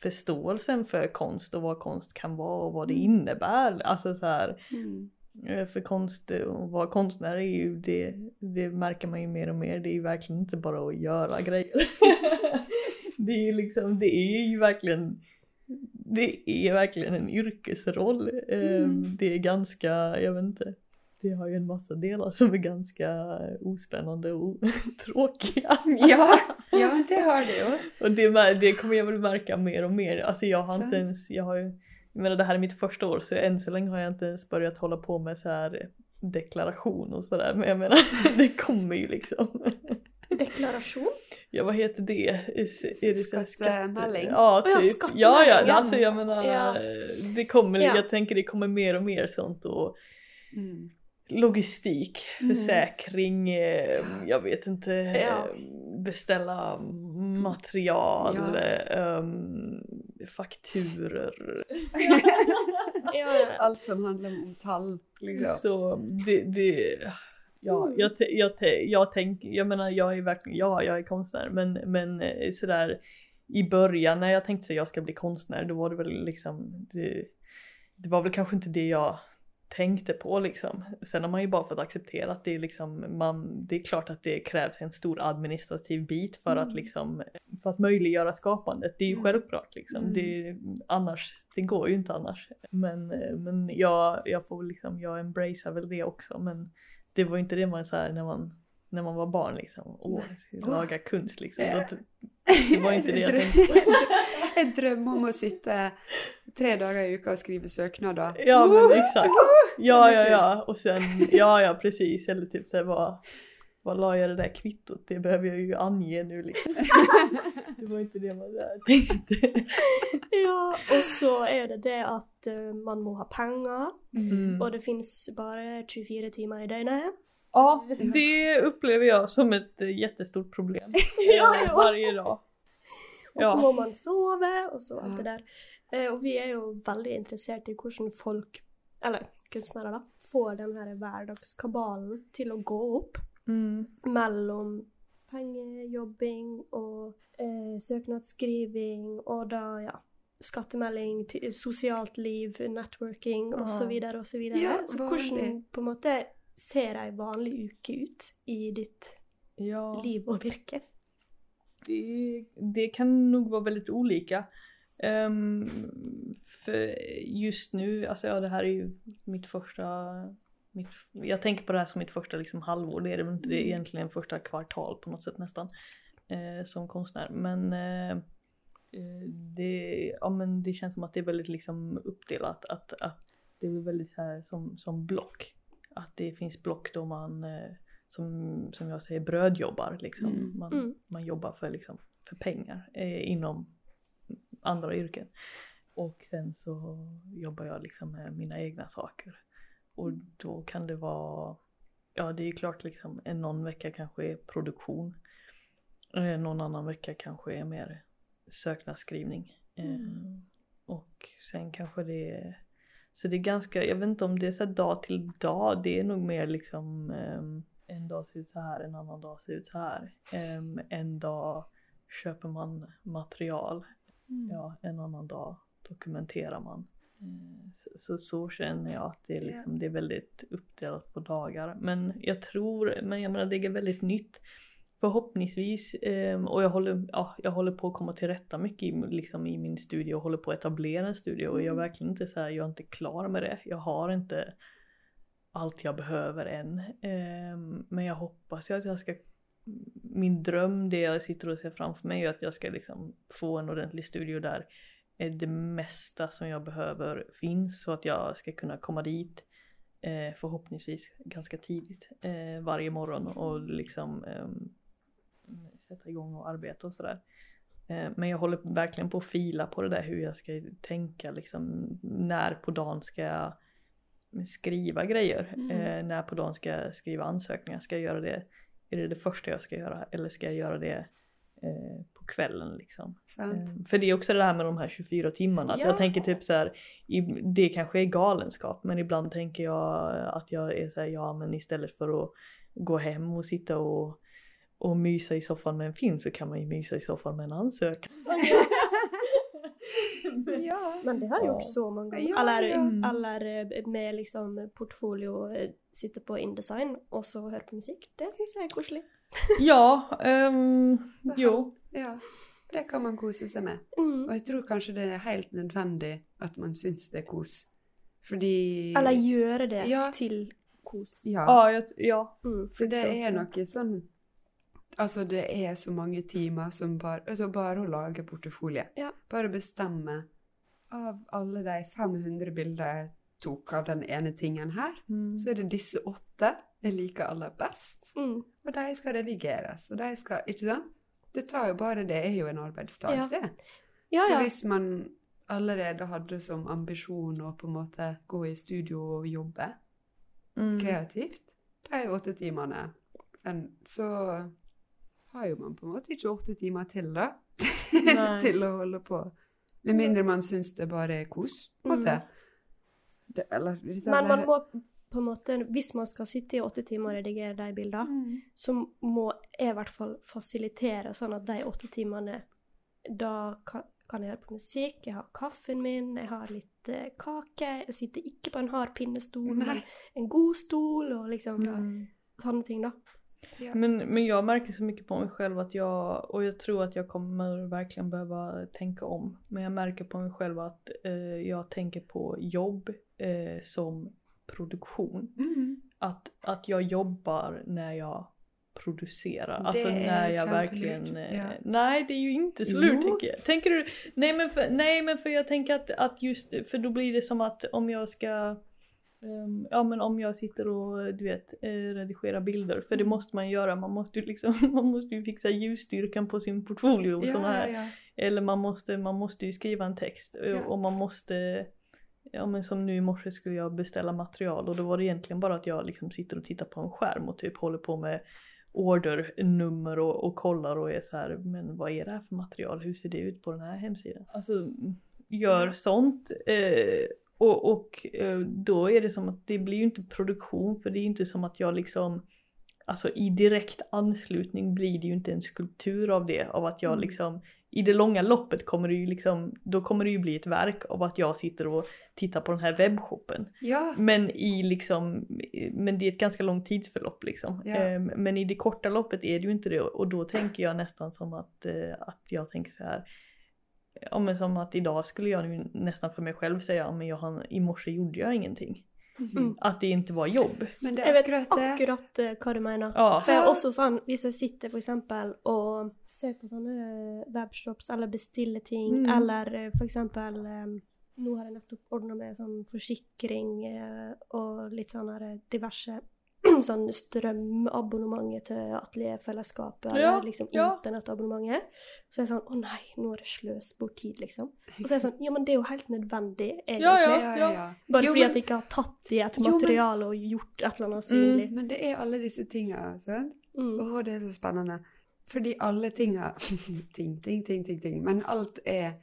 S3: förståelsen för konst och vad konst kan vara och vad det innebär. Alltså så här,
S2: Mm.
S3: eh, för konst och vara konstnär är ju det, det märker man ju mer och mer. Det är ju verkligen inte bara att göra grejer. det är ju liksom, det är ju verkligen det är verkligen en yrkesroll. Ehm,
S2: Mm.
S3: Det är ganska, jag vet inte, det har ju en massa delar som är ganska ospännande och tråkiga.
S2: Ja, ja, det har det jo.
S3: Och det, det kommer jag väl märka mer och mer. Alltså jag har
S2: Sant.
S3: inte ens, jag har ju, jag menar det här är mitt första år så än så länge har jag inte ens börjat hålla på med så här deklaration och sådär. Men jag menar det kommer ju liksom.
S1: Deklarasjon?
S3: Ja vad heter det? Är, är det? Ja typ. Ja ja, alltså jag menar
S1: Ja.
S3: det kommer,
S1: Ja.
S3: jag tänker det kommer mer och mer sånt och
S2: Mm.
S3: logistik,
S2: Mm.
S3: försäkring, eh, jag vet inte,
S1: Ja.
S3: eh, beställa material,
S2: Ja.
S3: eh, um, fakturer.
S2: Alt som handler om tall, liksom.
S3: Så det, det ja,
S2: Mm.
S3: jag, jag, jag tänker, jag menar jag är verkligen, ja jag är konstnär men, men eh, sådär i början när jag tänkte att jag ska bli konstnär då var det väl liksom det, det var väl kanske inte det jag tänkte på liksom. Sen har man ju bara fått acceptera att det är liksom, man, det är klart att det krävs en stor administrativ bit för att
S2: Mm.
S3: liksom, för att möjliggöra skapandet. Det är ju
S2: Mm.
S3: självklart liksom.
S2: Mm.
S3: Det, annars, det går ju inte annars. Men, eh, men jag, jag får liksom, jag embracear väl det också men det var inte det man så här när man när man var barn liksom. Åh, laga kunst liksom. Det var inte det jag
S2: Dröm-
S3: tänkte på.
S2: En drøm om å sitte tre dager i uka og skrive søknader.
S3: Ja men exakt. Ja ja ja och sen ja ja precis eller typ såhär vad vad la jag det där kvittot? Det behöver jag ju ange nu liksom. Det var inte det man tänkte.
S1: Ja, och så är det det att eh, man må ha pengar
S3: Mm.
S1: och det finns bara 24 timmar i dygnet.
S3: Ja det upplever jag som ett eh, jättestort problem.
S1: Ja,
S3: eh,
S1: ja.
S3: Varje dag.
S1: Och så
S3: Ja.
S1: må man sova och så allt det där. Och vi är ju väldigt intresserade i hur folk, eller konstnärer då, får den här vardagskabalen till att gå upp
S3: Mm.
S1: mellan pengejobbing och eh, söknadsskriving och då ja, skattemelding, till socialt liv, networking och så
S3: Ja.
S1: vidare och så hvordan på en måte ser ei vanlig uke ut i ditt
S3: Ja.
S1: liv och virke?
S3: Det, det kan nog vara väldigt olika. Ehm, för just nu, alltså ja det här är ju mitt första mitt, jag tänker på det här som mitt första liksom halvår, det är det väl inte, det är
S2: Mm.
S3: egentligen första kvartal på något sätt nästan. Eh, som konstnär. Men eh, eh, det, ja, men det känns som att det är väldigt liksom uppdelat. Att, att det blir väldigt så här som, som block. Att det finns block då man eh, som, som jag säger brödjobbar liksom.
S2: Mm.
S3: Man,
S1: Mm.
S3: man jobbar för, liksom, för pengar eh, inom andra yrken. Och sen så jobbar jag liksom med mina egna saker. Och då kan det vara, ja det är klart liksom en någon vecka kanske är produktion. Eh, någon annan vecka kanske är mer söknadsskrivning. Eh,
S1: Mm.
S3: och sen kanske det är, så det är ganska, jag vet inte om det är så dag till dag, det är nog mer liksom ehm, en dag ser ut så här, en annan dag ser ut så här. Ehm, en dag köper man material, ja en annan dag dokumenterar man. Så, så, känner jag att det är, liksom, det är väldigt uppdelat på dagar. Men jag tror, men jag menar det är väldigt nytt. Förhoppningsvis, ehm, och jag håller, ja, jag håller på att komma till rätta mycket i, liksom, i min studio och håller på att etablera en studio och jag är
S1: Mm.
S3: verkligen inte så här, jag är inte klar med det. Jag har inte allt jag behöver än. Ehm, men jag hoppas ju att jag ska min dröm, det jag sitter och ser framför mig är att jag ska liksom få en ordentlig studio där det mesta som jag behöver finns så att jag ska kunna komma dit eh, förhoppningsvis ganska tidigt eh, varje morgon och liksom ehm, sätta igång och arbeta och sådär. Eh, men jag håller verkligen på att fila på det där hur jag ska tänka liksom när på dagen ska jag skriva grejer.
S2: Mm.
S3: Eh, när på dagen ska jag skriva ansökningar. Ska jag göra det? Är det det första jag ska göra eller ska jag göra det eh, på kvällen liksom?
S2: Sant?
S3: Eh, För det är också det här med de här 24 timmarna. Att
S2: Ja.
S3: Jag tänker typ så här, i, det kanske är galenskap men ibland tänker jag att jag är så här, ja men istället för att gå hem och sitta och, och mysa i soffan med en film så kan man ju mysa i soffan med en ansökan.
S2: ja.
S1: Men det har jag
S3: Ja.
S1: gjort så många gånger.
S2: Ja,
S1: eller,
S2: ja.
S1: eller eh, med liksom portfolio, eh, sitter på Indesign och så hör på musik. Det syns jag är koselig.
S3: Ja, ehm, jo.
S2: Ja. Det kan man kose seg med.
S1: Mm.
S2: Og jeg tror kanskje det er helt nødvendig at man syns det er kos. Fordi
S1: Eller göra det
S2: Ja.
S1: till kos.
S2: Ja.
S3: Ja, jag, ja.
S1: Mm.
S2: For det er noe sånn Altså, det er så mange timer som bare Altså, bare å lage portefolie.
S1: Ja.
S2: Bare bestemme av alle de 500 bilder jeg tok av den ene tingen her,
S3: Mm.
S2: så er det disse åtte jeg liker aller best.
S1: Mm.
S2: Og de skal redigeres, og de skal Ikke sant? Det tar jo bare Det er jo en arbeidsdag,
S1: Ja.
S2: det.
S1: Ja,
S2: Så
S1: ja.
S2: hvis man allerede hadde som ambisjon å på en måte gå i studio og jobbe
S3: Mm.
S2: kreativt, de åtte timene, så har jo man på en måte ikke åtte timer til, da.
S3: Nei.
S2: til å holde på. Med mindre man syns det bare er kos, på en måte.
S1: Mm.
S2: Det, eller, dette
S1: Men man må på en måte, hvis man skal sitte i åtte timer og redigere de bildene,
S2: Mm.
S1: så må jeg i hvert fall fasilitere sånn at de åtte timene da kan, kan jeg høre på musikk, jeg har kaffen min, jeg har litt eh, kake. Jeg sitter ikke på en hard pinnestol, men en god stol og liksom
S3: Mm.
S1: sånne ting, da.
S2: Ja.
S3: Men, men jag märker så mycket på mig själv att jag, och jag tror att jag kommer verkligen behöva tänka om. Men jag märker på mig själv att eh, jag tänker på jobb eh, som produktion.
S2: Mm.
S3: Att, att jag jobbar när jag producerar.
S2: Det
S3: Alltså när
S2: är
S3: jag verkligen... Eh,
S2: ja.
S3: Nej det är ju inte så lurt
S2: Jo.
S3: tänker jag. Tänker du? Nej men, för, nej men för jag tänker att, att just, för då blir det som att om jag ska ehm, ja men om jag sitter och du vet eh, redigerar bilder för det
S2: Mm.
S3: måste man göra. Man måste ju liksom, man måste ju fixa ljusstyrkan på sin portfolio och sådana
S2: Ja,
S3: här.
S2: ja.
S3: Eller man måste, man måste ju skriva en text eh, och man måste Ja men som nu i morse skulle jag beställa material och då var det egentligen bara att jag liksom sitter och tittar på en skärm och typ håller på med ordernummer och, och kollar och är så här men vad är det här för material? Hur ser det ut på den här hemsidan? Alltså mm, gör
S2: Ja.
S3: sånt eh, och, och eh, då är det som att det blir ju inte produktion för det är inte som att jag liksom Alltså i direkt anslutning blir det ju inte en skulptur av det av att jag
S2: Mm.
S3: liksom i det långa loppet kommer det ju liksom, då kommer det ju bli ett verk av att jag sitter och tittar på den här webbshoppen.
S2: ja.
S3: Men i liksom, men det är ett ganska långt tidsförlopp liksom.
S2: Ja.
S3: Ehm, Men i det korta loppet är det ju inte det och då tänker jag nästan som att, eh, att jag tänker så här. Ja men som att idag skulle jag nu nästan för mig själv säga, ja men jag har, i morse gjorde jag ingenting.
S1: Mm.
S3: Att det inte var jobb.
S2: Men det
S1: vet
S2: akkurat det.
S1: akkurat eh, hva du mener.
S3: Ja.
S1: Også sånn, hvis jeg sitter for eksempel og ser på sånne eh, webshops eller bestiller ting,
S3: Mm.
S1: eller for eksempel eh, Nå har jeg nettopp ordna med sånn forsikring eh, og litt sånn diverse sånn strømabonnement til Atelierfellesskapet,
S3: Ja,
S1: eller liksom
S3: ja.
S1: internettabonnementet. Så er jeg sånn Å nei, nå er det sløs bort tid, liksom. Og så er jeg sånn Ja, men det er jo helt nødvendig, egentlig.
S3: Ja.
S1: Bare
S2: Jo,
S1: fordi
S2: men-
S1: at jeg ikke har tatt i et
S2: Jo, men-
S1: materiale og gjort et eller annet synlig.
S2: Men det er alle disse tinga, sant?
S1: Mm.
S2: Å, det er så spennende. Fordi alle tinga Ting, ting, ting, ting, ting. Men alt er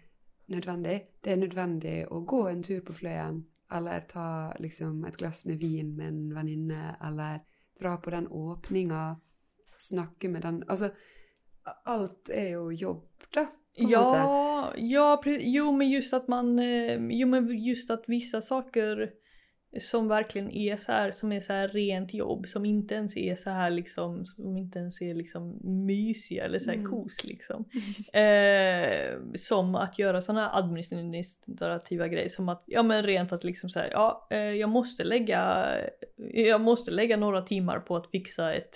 S2: nødvendig. Det er nødvendig å gå en tur på Fløyen, eller ta liksom et glass med vin med en venninne, eller dra på den åpninga, snakke med den Altså, alt er jo jobb, måte.
S3: Ja, ja, jo men just att man, eh, jo men just att vissa saker som verkligen är så här, som är så här rent jobb, som inte ens är så här liksom, som inte ens är liksom mysiga eller så här
S2: Mm.
S3: kos liksom. Eh, som att göra sådana här administrativa grejer, som att, ja men rent att liksom säga, ja eh, jag måste lägga, jag måste lägga några timmar på att fixa ett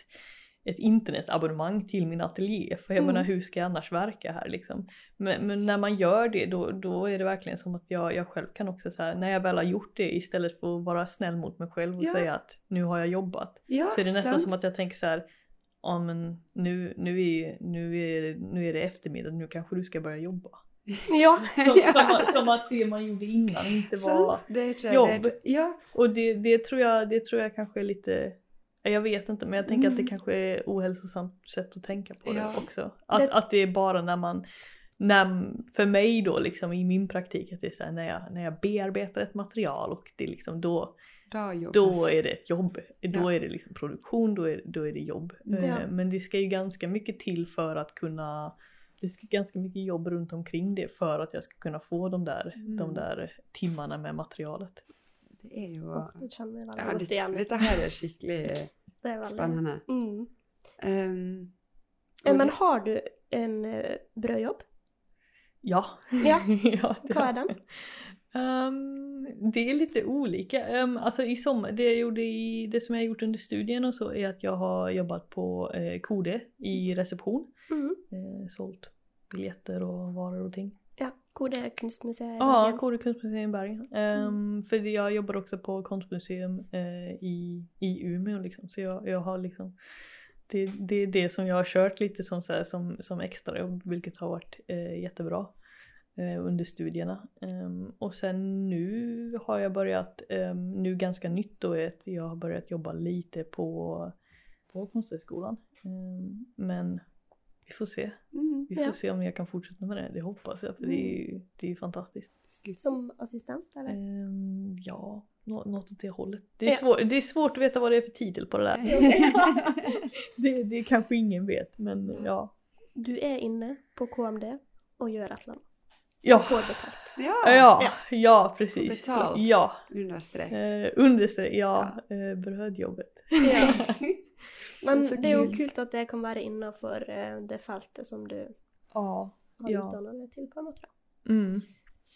S3: ett internetabonnemang till min ateljé för jag
S1: Mm.
S3: menar hur ska jag annars verka här liksom. Men, men när man gör det då, då är det verkligen som att jag, jag själv kan också säga när jag väl har gjort det istället för att vara snäll mot mig själv och
S2: Ja.
S3: säga att nu har jag jobbat.
S2: Ja,
S3: Så är det nästan
S2: sant?
S3: som att jag tänker så här, ja men nu, nu, är, nu, är, nu är det eftermiddag, nu kanske du ska börja jobba.
S1: Ja.
S3: Som, som, som att det man gjorde innan inte var...
S2: Sant? Det ikke
S3: jobb.
S2: Det er, ja.
S3: Och det, det, tror jag, det tror jag kanske är lite, jag vet inte men jag tänker att det
S2: Mm.
S3: kanske är ohälsosamt sätt att tänka på det
S2: Ja.
S3: också. Att,
S1: Det-
S3: att det är bara när man, när, för mig då liksom i min praktik att det är så här, när, jag, när jag bearbetar ett material och det är liksom då, då är det ett jobb. Då
S2: Ja.
S3: är det liksom produktion, då är, då är det jobb.
S2: Mm.
S3: Eh,
S1: Ja.
S3: Men det ska ju ganska mycket till för att kunna det ska ganska mycket jobb runt omkring det för att jag ska kunna få de där,
S2: Mm.
S3: de där timmarna med materialet.
S2: Det er jo
S1: Jeg kjenner meg veldig
S2: ja,
S1: godt
S2: dette,
S1: igjen.
S2: dette her er skikkelig
S1: Det er
S2: spennende.
S1: Mm.
S2: Um,
S1: Men har du en eh, brødjobb?
S3: Ja.
S1: Ja. Hva er den?
S3: Ehm, det är lite olika. Um, alltså i sommar, det jag gjorde i, det som jag har gjort under studien och så är att jag har jobbat på eh, Kode i reception.
S1: Mm.
S3: Eh, sålt biljetter och varor och ting.
S1: Ja. Kode kunstmuseet i
S3: Ja,
S1: Bergen.
S3: Kode kunstmuseum i Bergen. Um, För jag jobbar också på konstmuseum eh, i, i Umeå liksom. Så jag, jag har liksom det, det är det som jag har kört lite som, så här, som, som extrajobb vilket har varit eh, jättebra eh, under studierna. Ehm, och sen nu har jag börjat, ehm, nu ganska nytt då är att jag har börjat jobba lite på, på Konsthögskolan. Ehm, men vi får se.
S2: mm,
S3: Vi får
S1: Ja.
S3: se om jag kan fortsätta med det, det hoppas jag för det är ju det är fantastiskt.
S1: Som assistent, eller?
S3: Ehm, ja, nå- något åt det hållet. Det är,
S1: Ja.
S3: svår, det är svårt att veta vad det är för titel på det där. det, det kanske ingen vet men ja.
S1: Du er inne på KMD et eller annet.
S3: Ja,
S1: Får betalt.
S2: Ja,
S3: ja, ja precis.
S2: betalt.
S3: Ja,
S2: Understreck.
S3: eh, understreck, ja, eh, brödjobbet.
S1: Ja. Men
S2: Det är
S1: det är jo
S2: kult.
S1: kult at det kan være innenfor eh, det feltet som du
S3: Ja.
S1: har
S3: Ja.
S1: utdannet deg til, på måte.
S3: Mm.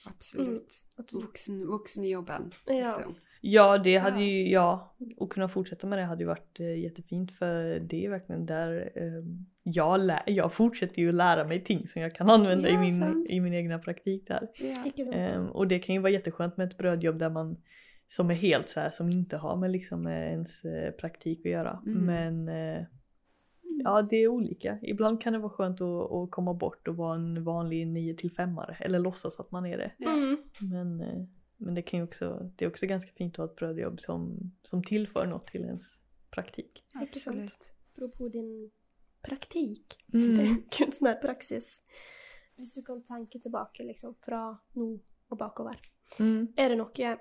S2: Absolut.
S1: Att du,
S2: Vuxen, vuxenjobben.
S1: Ja.
S2: Liksom.
S3: Ja, det hade
S2: Ja.
S3: ju, ja, och kunna fortsätta med det hade ju varit eh, jättefint för det är verkligen där eh, jag, lär, jag fortsätter ju lära mig ting som jag kan använda i,
S2: Ja,
S3: min,
S2: sant.
S3: i min egna praktik där.
S2: Ja.
S3: Ehm, och det kan ju vara jätteskönt med ett brödjobb där man som är helt så här som inte har med liksom eh, ens eh, praktik att göra.
S2: Mm.
S3: Men eh, ja, det är olika. Ibland kan det vara skönt att, att komma bort och vara en vanlig 9 till 5 eller låtsas att man är det.
S1: Mm.
S3: Men, men det kan ju också, det är också ganska fint att ha ett brödjobb som, som tillför något till ens praktik.
S2: Absolut.
S1: Apropos din praktik,
S3: Mm.
S1: kunstnerpraksis. Hvis du kan tenke tilbake liksom, fra nå og bakover,
S3: Mm.
S1: er det noe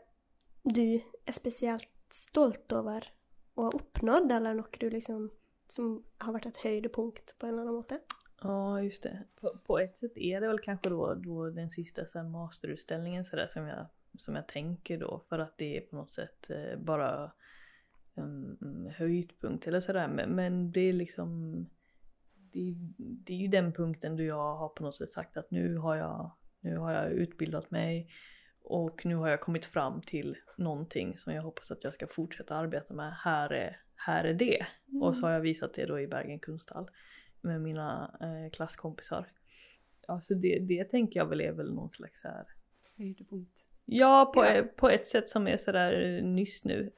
S1: du är speciellt stolt över och ha uppnått, eller något du liksom som har varit ett höjdpunkt på en eller annan måte?
S3: Ja, just det. På, på ett sätt är det väl kanske då, då den sista så här, masterutställningen så där, som, jag, som jag tänker då. För att det är på något sätt eh, bara en um, höjdpunkt eller sådär. Men, men det är liksom det, det är ju den punkten då jag har på något sätt sagt att nu har jag, nu har jag utbildat mig och nu har jag kommit fram till någonting som jag hoppas att jag ska fortsätta arbeta med. Här är, här är det. Och så har jag visat det då i Bergen kunsthall med mina eh, klasskompisar. Ja, så det, det tänker jag väl är väl någon slags här
S2: Höjdpunkt.
S3: Ja, på,
S2: Ja.
S3: på ett sätt som är sådär nyss nu.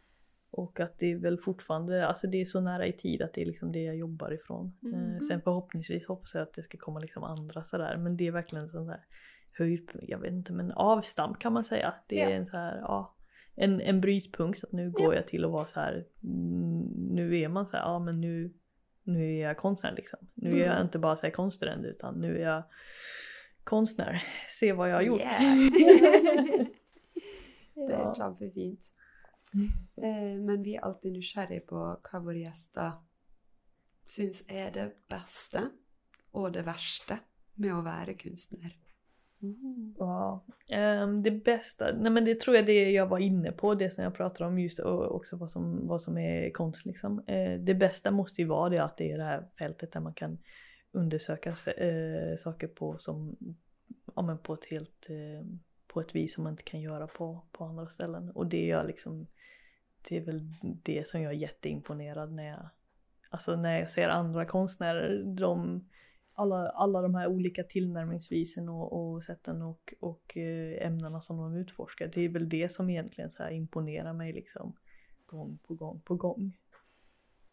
S3: Och att det är väl fortfarande, alltså det är så nära i tid att det är liksom det jag jobbar ifrån. Eh,
S2: Mhm.
S3: sen förhoppningsvis hoppas jag att det ska komma liksom andra sådär. Men det är verkligen en sån där höjd, jag vet inte men avstamp kan man säga. Det är
S2: Ja.
S3: en så här, ja. En, en brytpunkt att nu går
S1: Ja.
S3: jag till att vara så här. mm, nu är man så här, ja men nu, nu är jag konstnär liksom. Nu är jag
S1: Mm.
S3: inte bara så här utan nu är jag konstnär. Se vad jag har gjort.
S2: Yeah. Det
S3: Ja.
S2: er kjempefint. Eh, men vi är alltid nyfikna på vad våra gäster syns är det bästa och det värsta med att vara konstnär.
S3: Mm. Wow. Um, det bästa, nej men det tror jag det jag var inne på, det som jag pratade om just och också vad som, vad som är konst liksom. Uh, det bästa måste ju vara det att det är det här fältet där man kan undersöka uh, saker på som, ja men på ett helt, uh, på ett vis som man inte kan göra på, på andra ställen. Och det är jag liksom, det är väl det som jag är jätteimponerad när jag, alltså när jag ser andra konstnärer, de alla, alla de här olika tillnärmningsvisen och, och sätten och, och eh, ämnena som de utforskar. Det är väl det som egentligen så här imponerar mig liksom gång på gång på gång.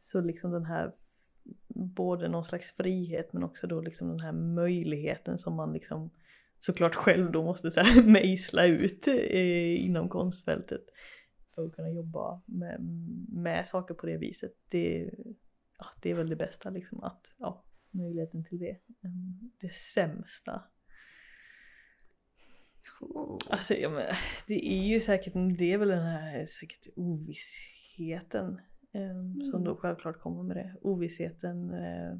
S3: Så liksom den här både någon slags frihet men också då liksom den här möjligheten som man liksom såklart själv då måste så här mejsla ut eh, inom konstfältet för att kunna jobba med, med saker på det viset. Det, ja, det är väl det bästa liksom att ja, möjligheten till det. Mm, Det sämsta.
S2: Oh.
S3: Alltså ja, men, det är ju säkert, det är väl den här säkert ovissheten eh, som då självklart kommer med det. Ovissheten eh,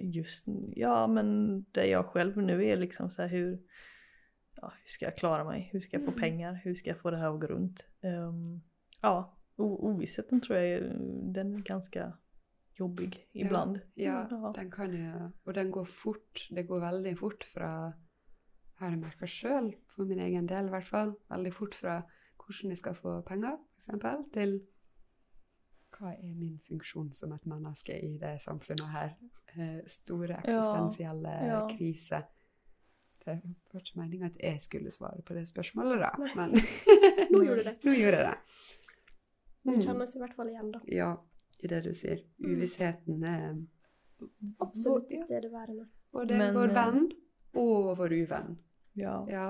S3: just, ja men där jag själv nu är liksom så här hur, ja, hur ska jag klara mig? Hur ska jag få
S2: Mm.
S3: pengar? Hur ska jag få det här att gå runt? Ehm, ja, ovissheten tror jag är, den är ganska jobbig ibland.
S2: Ja,
S3: Ja.
S2: den kan jo Og den går fort. Det går veldig fort fra Har jeg merka sjøl, for min egen del i hvert fall, veldig fort fra hvordan jeg skal få penger, f.eks., til hva er min funksjon som et menneske i det samfunnet her? Eh, store eksistensielle
S3: ja.
S2: kriser. Det var ikke meninga at jeg skulle svare på det spørsmålet, da, men
S1: Nå gjorde det.
S2: nå gjorde det.
S1: Man
S2: Mm.
S1: kjenner seg i hvert fall igjen, da.
S2: Ja, i det du sier. Uvissheten er
S1: Absolutt tilstedeværende.
S2: både
S3: Men,
S2: vår
S3: eh,
S2: venn og vår uvenn.
S3: Ja.
S2: Ja.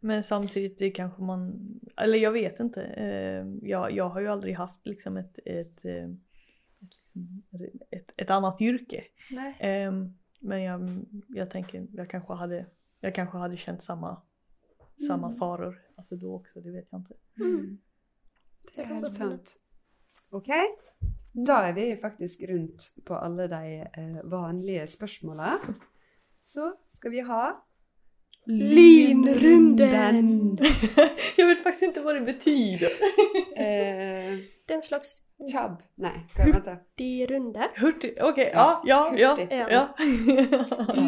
S3: Men samtidigt det kanske man, eller jag vet inte. Eh, jag, jag har ju aldrig haft liksom ett, ett, eh, ett, ett, ett annat yrke.
S2: Nej.
S3: Eh, men jag, jag tänker, jag kanske hade, jag kanske hade känt samma, samma
S2: Mm.
S3: faror. Alltså då också, det vet jag inte.
S2: Mm. Det
S1: Det kan
S2: helt sant. Ok, da er vi faktisk rundt på alle de eh, vanlige spørsmåla. Så skal vi ha
S1: Lynrunden.
S3: Jag vet faktiskt inte vad det betyder.
S2: Eh,
S1: Det är en slags
S2: Chubb. Nej, kan jag vänta.
S1: dirunde.
S3: Hurtig, okej, ja, ja, ja,
S2: Hurtig.
S3: ja.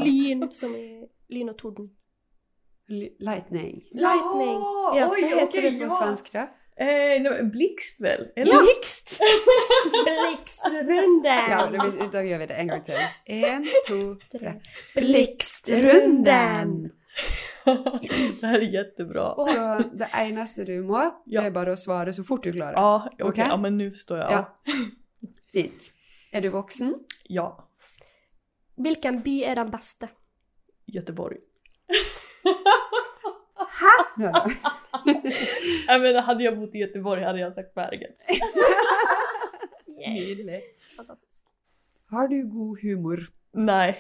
S1: Lyn som är lyn och torden.
S2: Li- Lightning.
S1: Lightning.
S3: Ja,
S1: Ja,
S3: oj,
S2: Vad heter
S3: okej,
S2: det på
S3: ja.
S2: svenska?
S3: Eh, men blixt väl? Eller?
S1: Ja.
S2: Blixt!
S1: Blixtrunden!
S2: Ja, då, vi- då gör vi det en gång till. En, två, tre.
S1: Blixtrunden!
S3: det här är jättebra.
S2: Så det eneste du må,
S3: Ja.
S2: det er bare å svare så fort du klarer.
S3: Ja, okej,
S2: Okej.
S3: ja men nu förstår jag.
S2: Ja. Fint. Er du voksen?
S3: ja.
S1: Vilken by är den bästa?
S3: Göteborg.
S2: Ja.
S3: Jag menar, hade jag bott i Göteborg hade jag sagt Bergen.
S2: Har du god humor?
S3: Nej.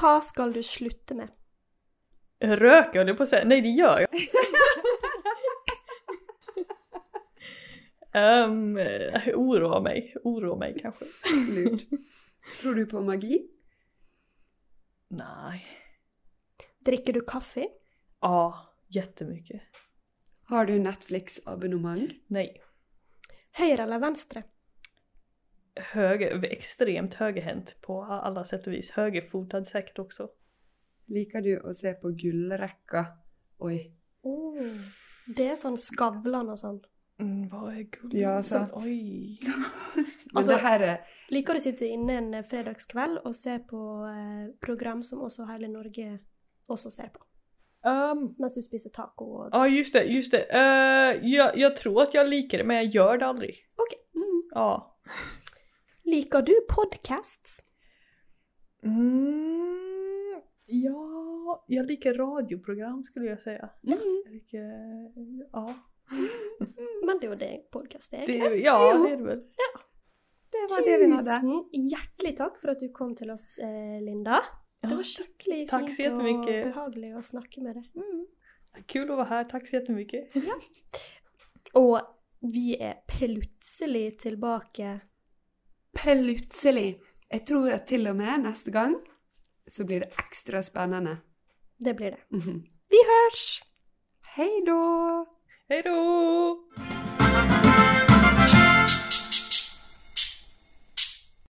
S1: Hva skal du slutte med?
S3: Röka höll jag på att säga. Nej, det gör jag. um, oroa mig. Oroa mig kanske.
S2: Lurt. Tror du på magi?
S3: Nej.
S1: Dricker du kaffe?
S3: Ja, jättemycket.
S2: Har du Netflix-abonnemang?
S3: Nej.
S1: Høyre eller venstre?
S3: Höger, extremt högerhänt på alla sätt och vis. Högerfotad säkert också.
S2: Liker du å se på gullrekka? Oi.
S1: Oh. Det er sånn Skavlan og sånn.
S3: Mm, vad är guld?
S2: Ja, sant.
S3: Oj.
S2: Men
S1: Altså-
S2: det her er
S1: Liker du å sitte inne en fredagskveld og se på eh, program som også hele Norge også ser på?
S3: Um,
S1: Mens du spiser taco og
S3: ja, just det, just det. Eh, jag, jag tror att jag liker det, men jag gör det aldrig.
S1: Okej.
S2: mm.
S3: Ja.
S1: Liker du podcasts?
S3: Mm, ja, jag liker radioprogram skulle jag säga.
S2: Mm.
S3: Jag liker, ja.
S1: Men det er jo det.
S3: Det,
S1: egentlig.
S3: ja,
S2: Jo.
S3: det är det väl.
S2: Det var det vi hadde.
S1: Tusen hjertelig takk for at du kom til oss, eh, Linda. Det
S3: Ja,
S1: var skikkelig
S3: Tack så jättemycket.
S1: behagelig å snakke med deg.
S2: Mm.
S3: Kul att vara här, tack så jättemycket.
S1: Og vi er plutselig tilbake
S2: Plutselig. Jeg tror at til og med neste gang så blir det ekstra spennende.
S1: Det blir det.
S2: Mhm.
S1: Vi hørs!
S2: Hei da!
S3: Hej då!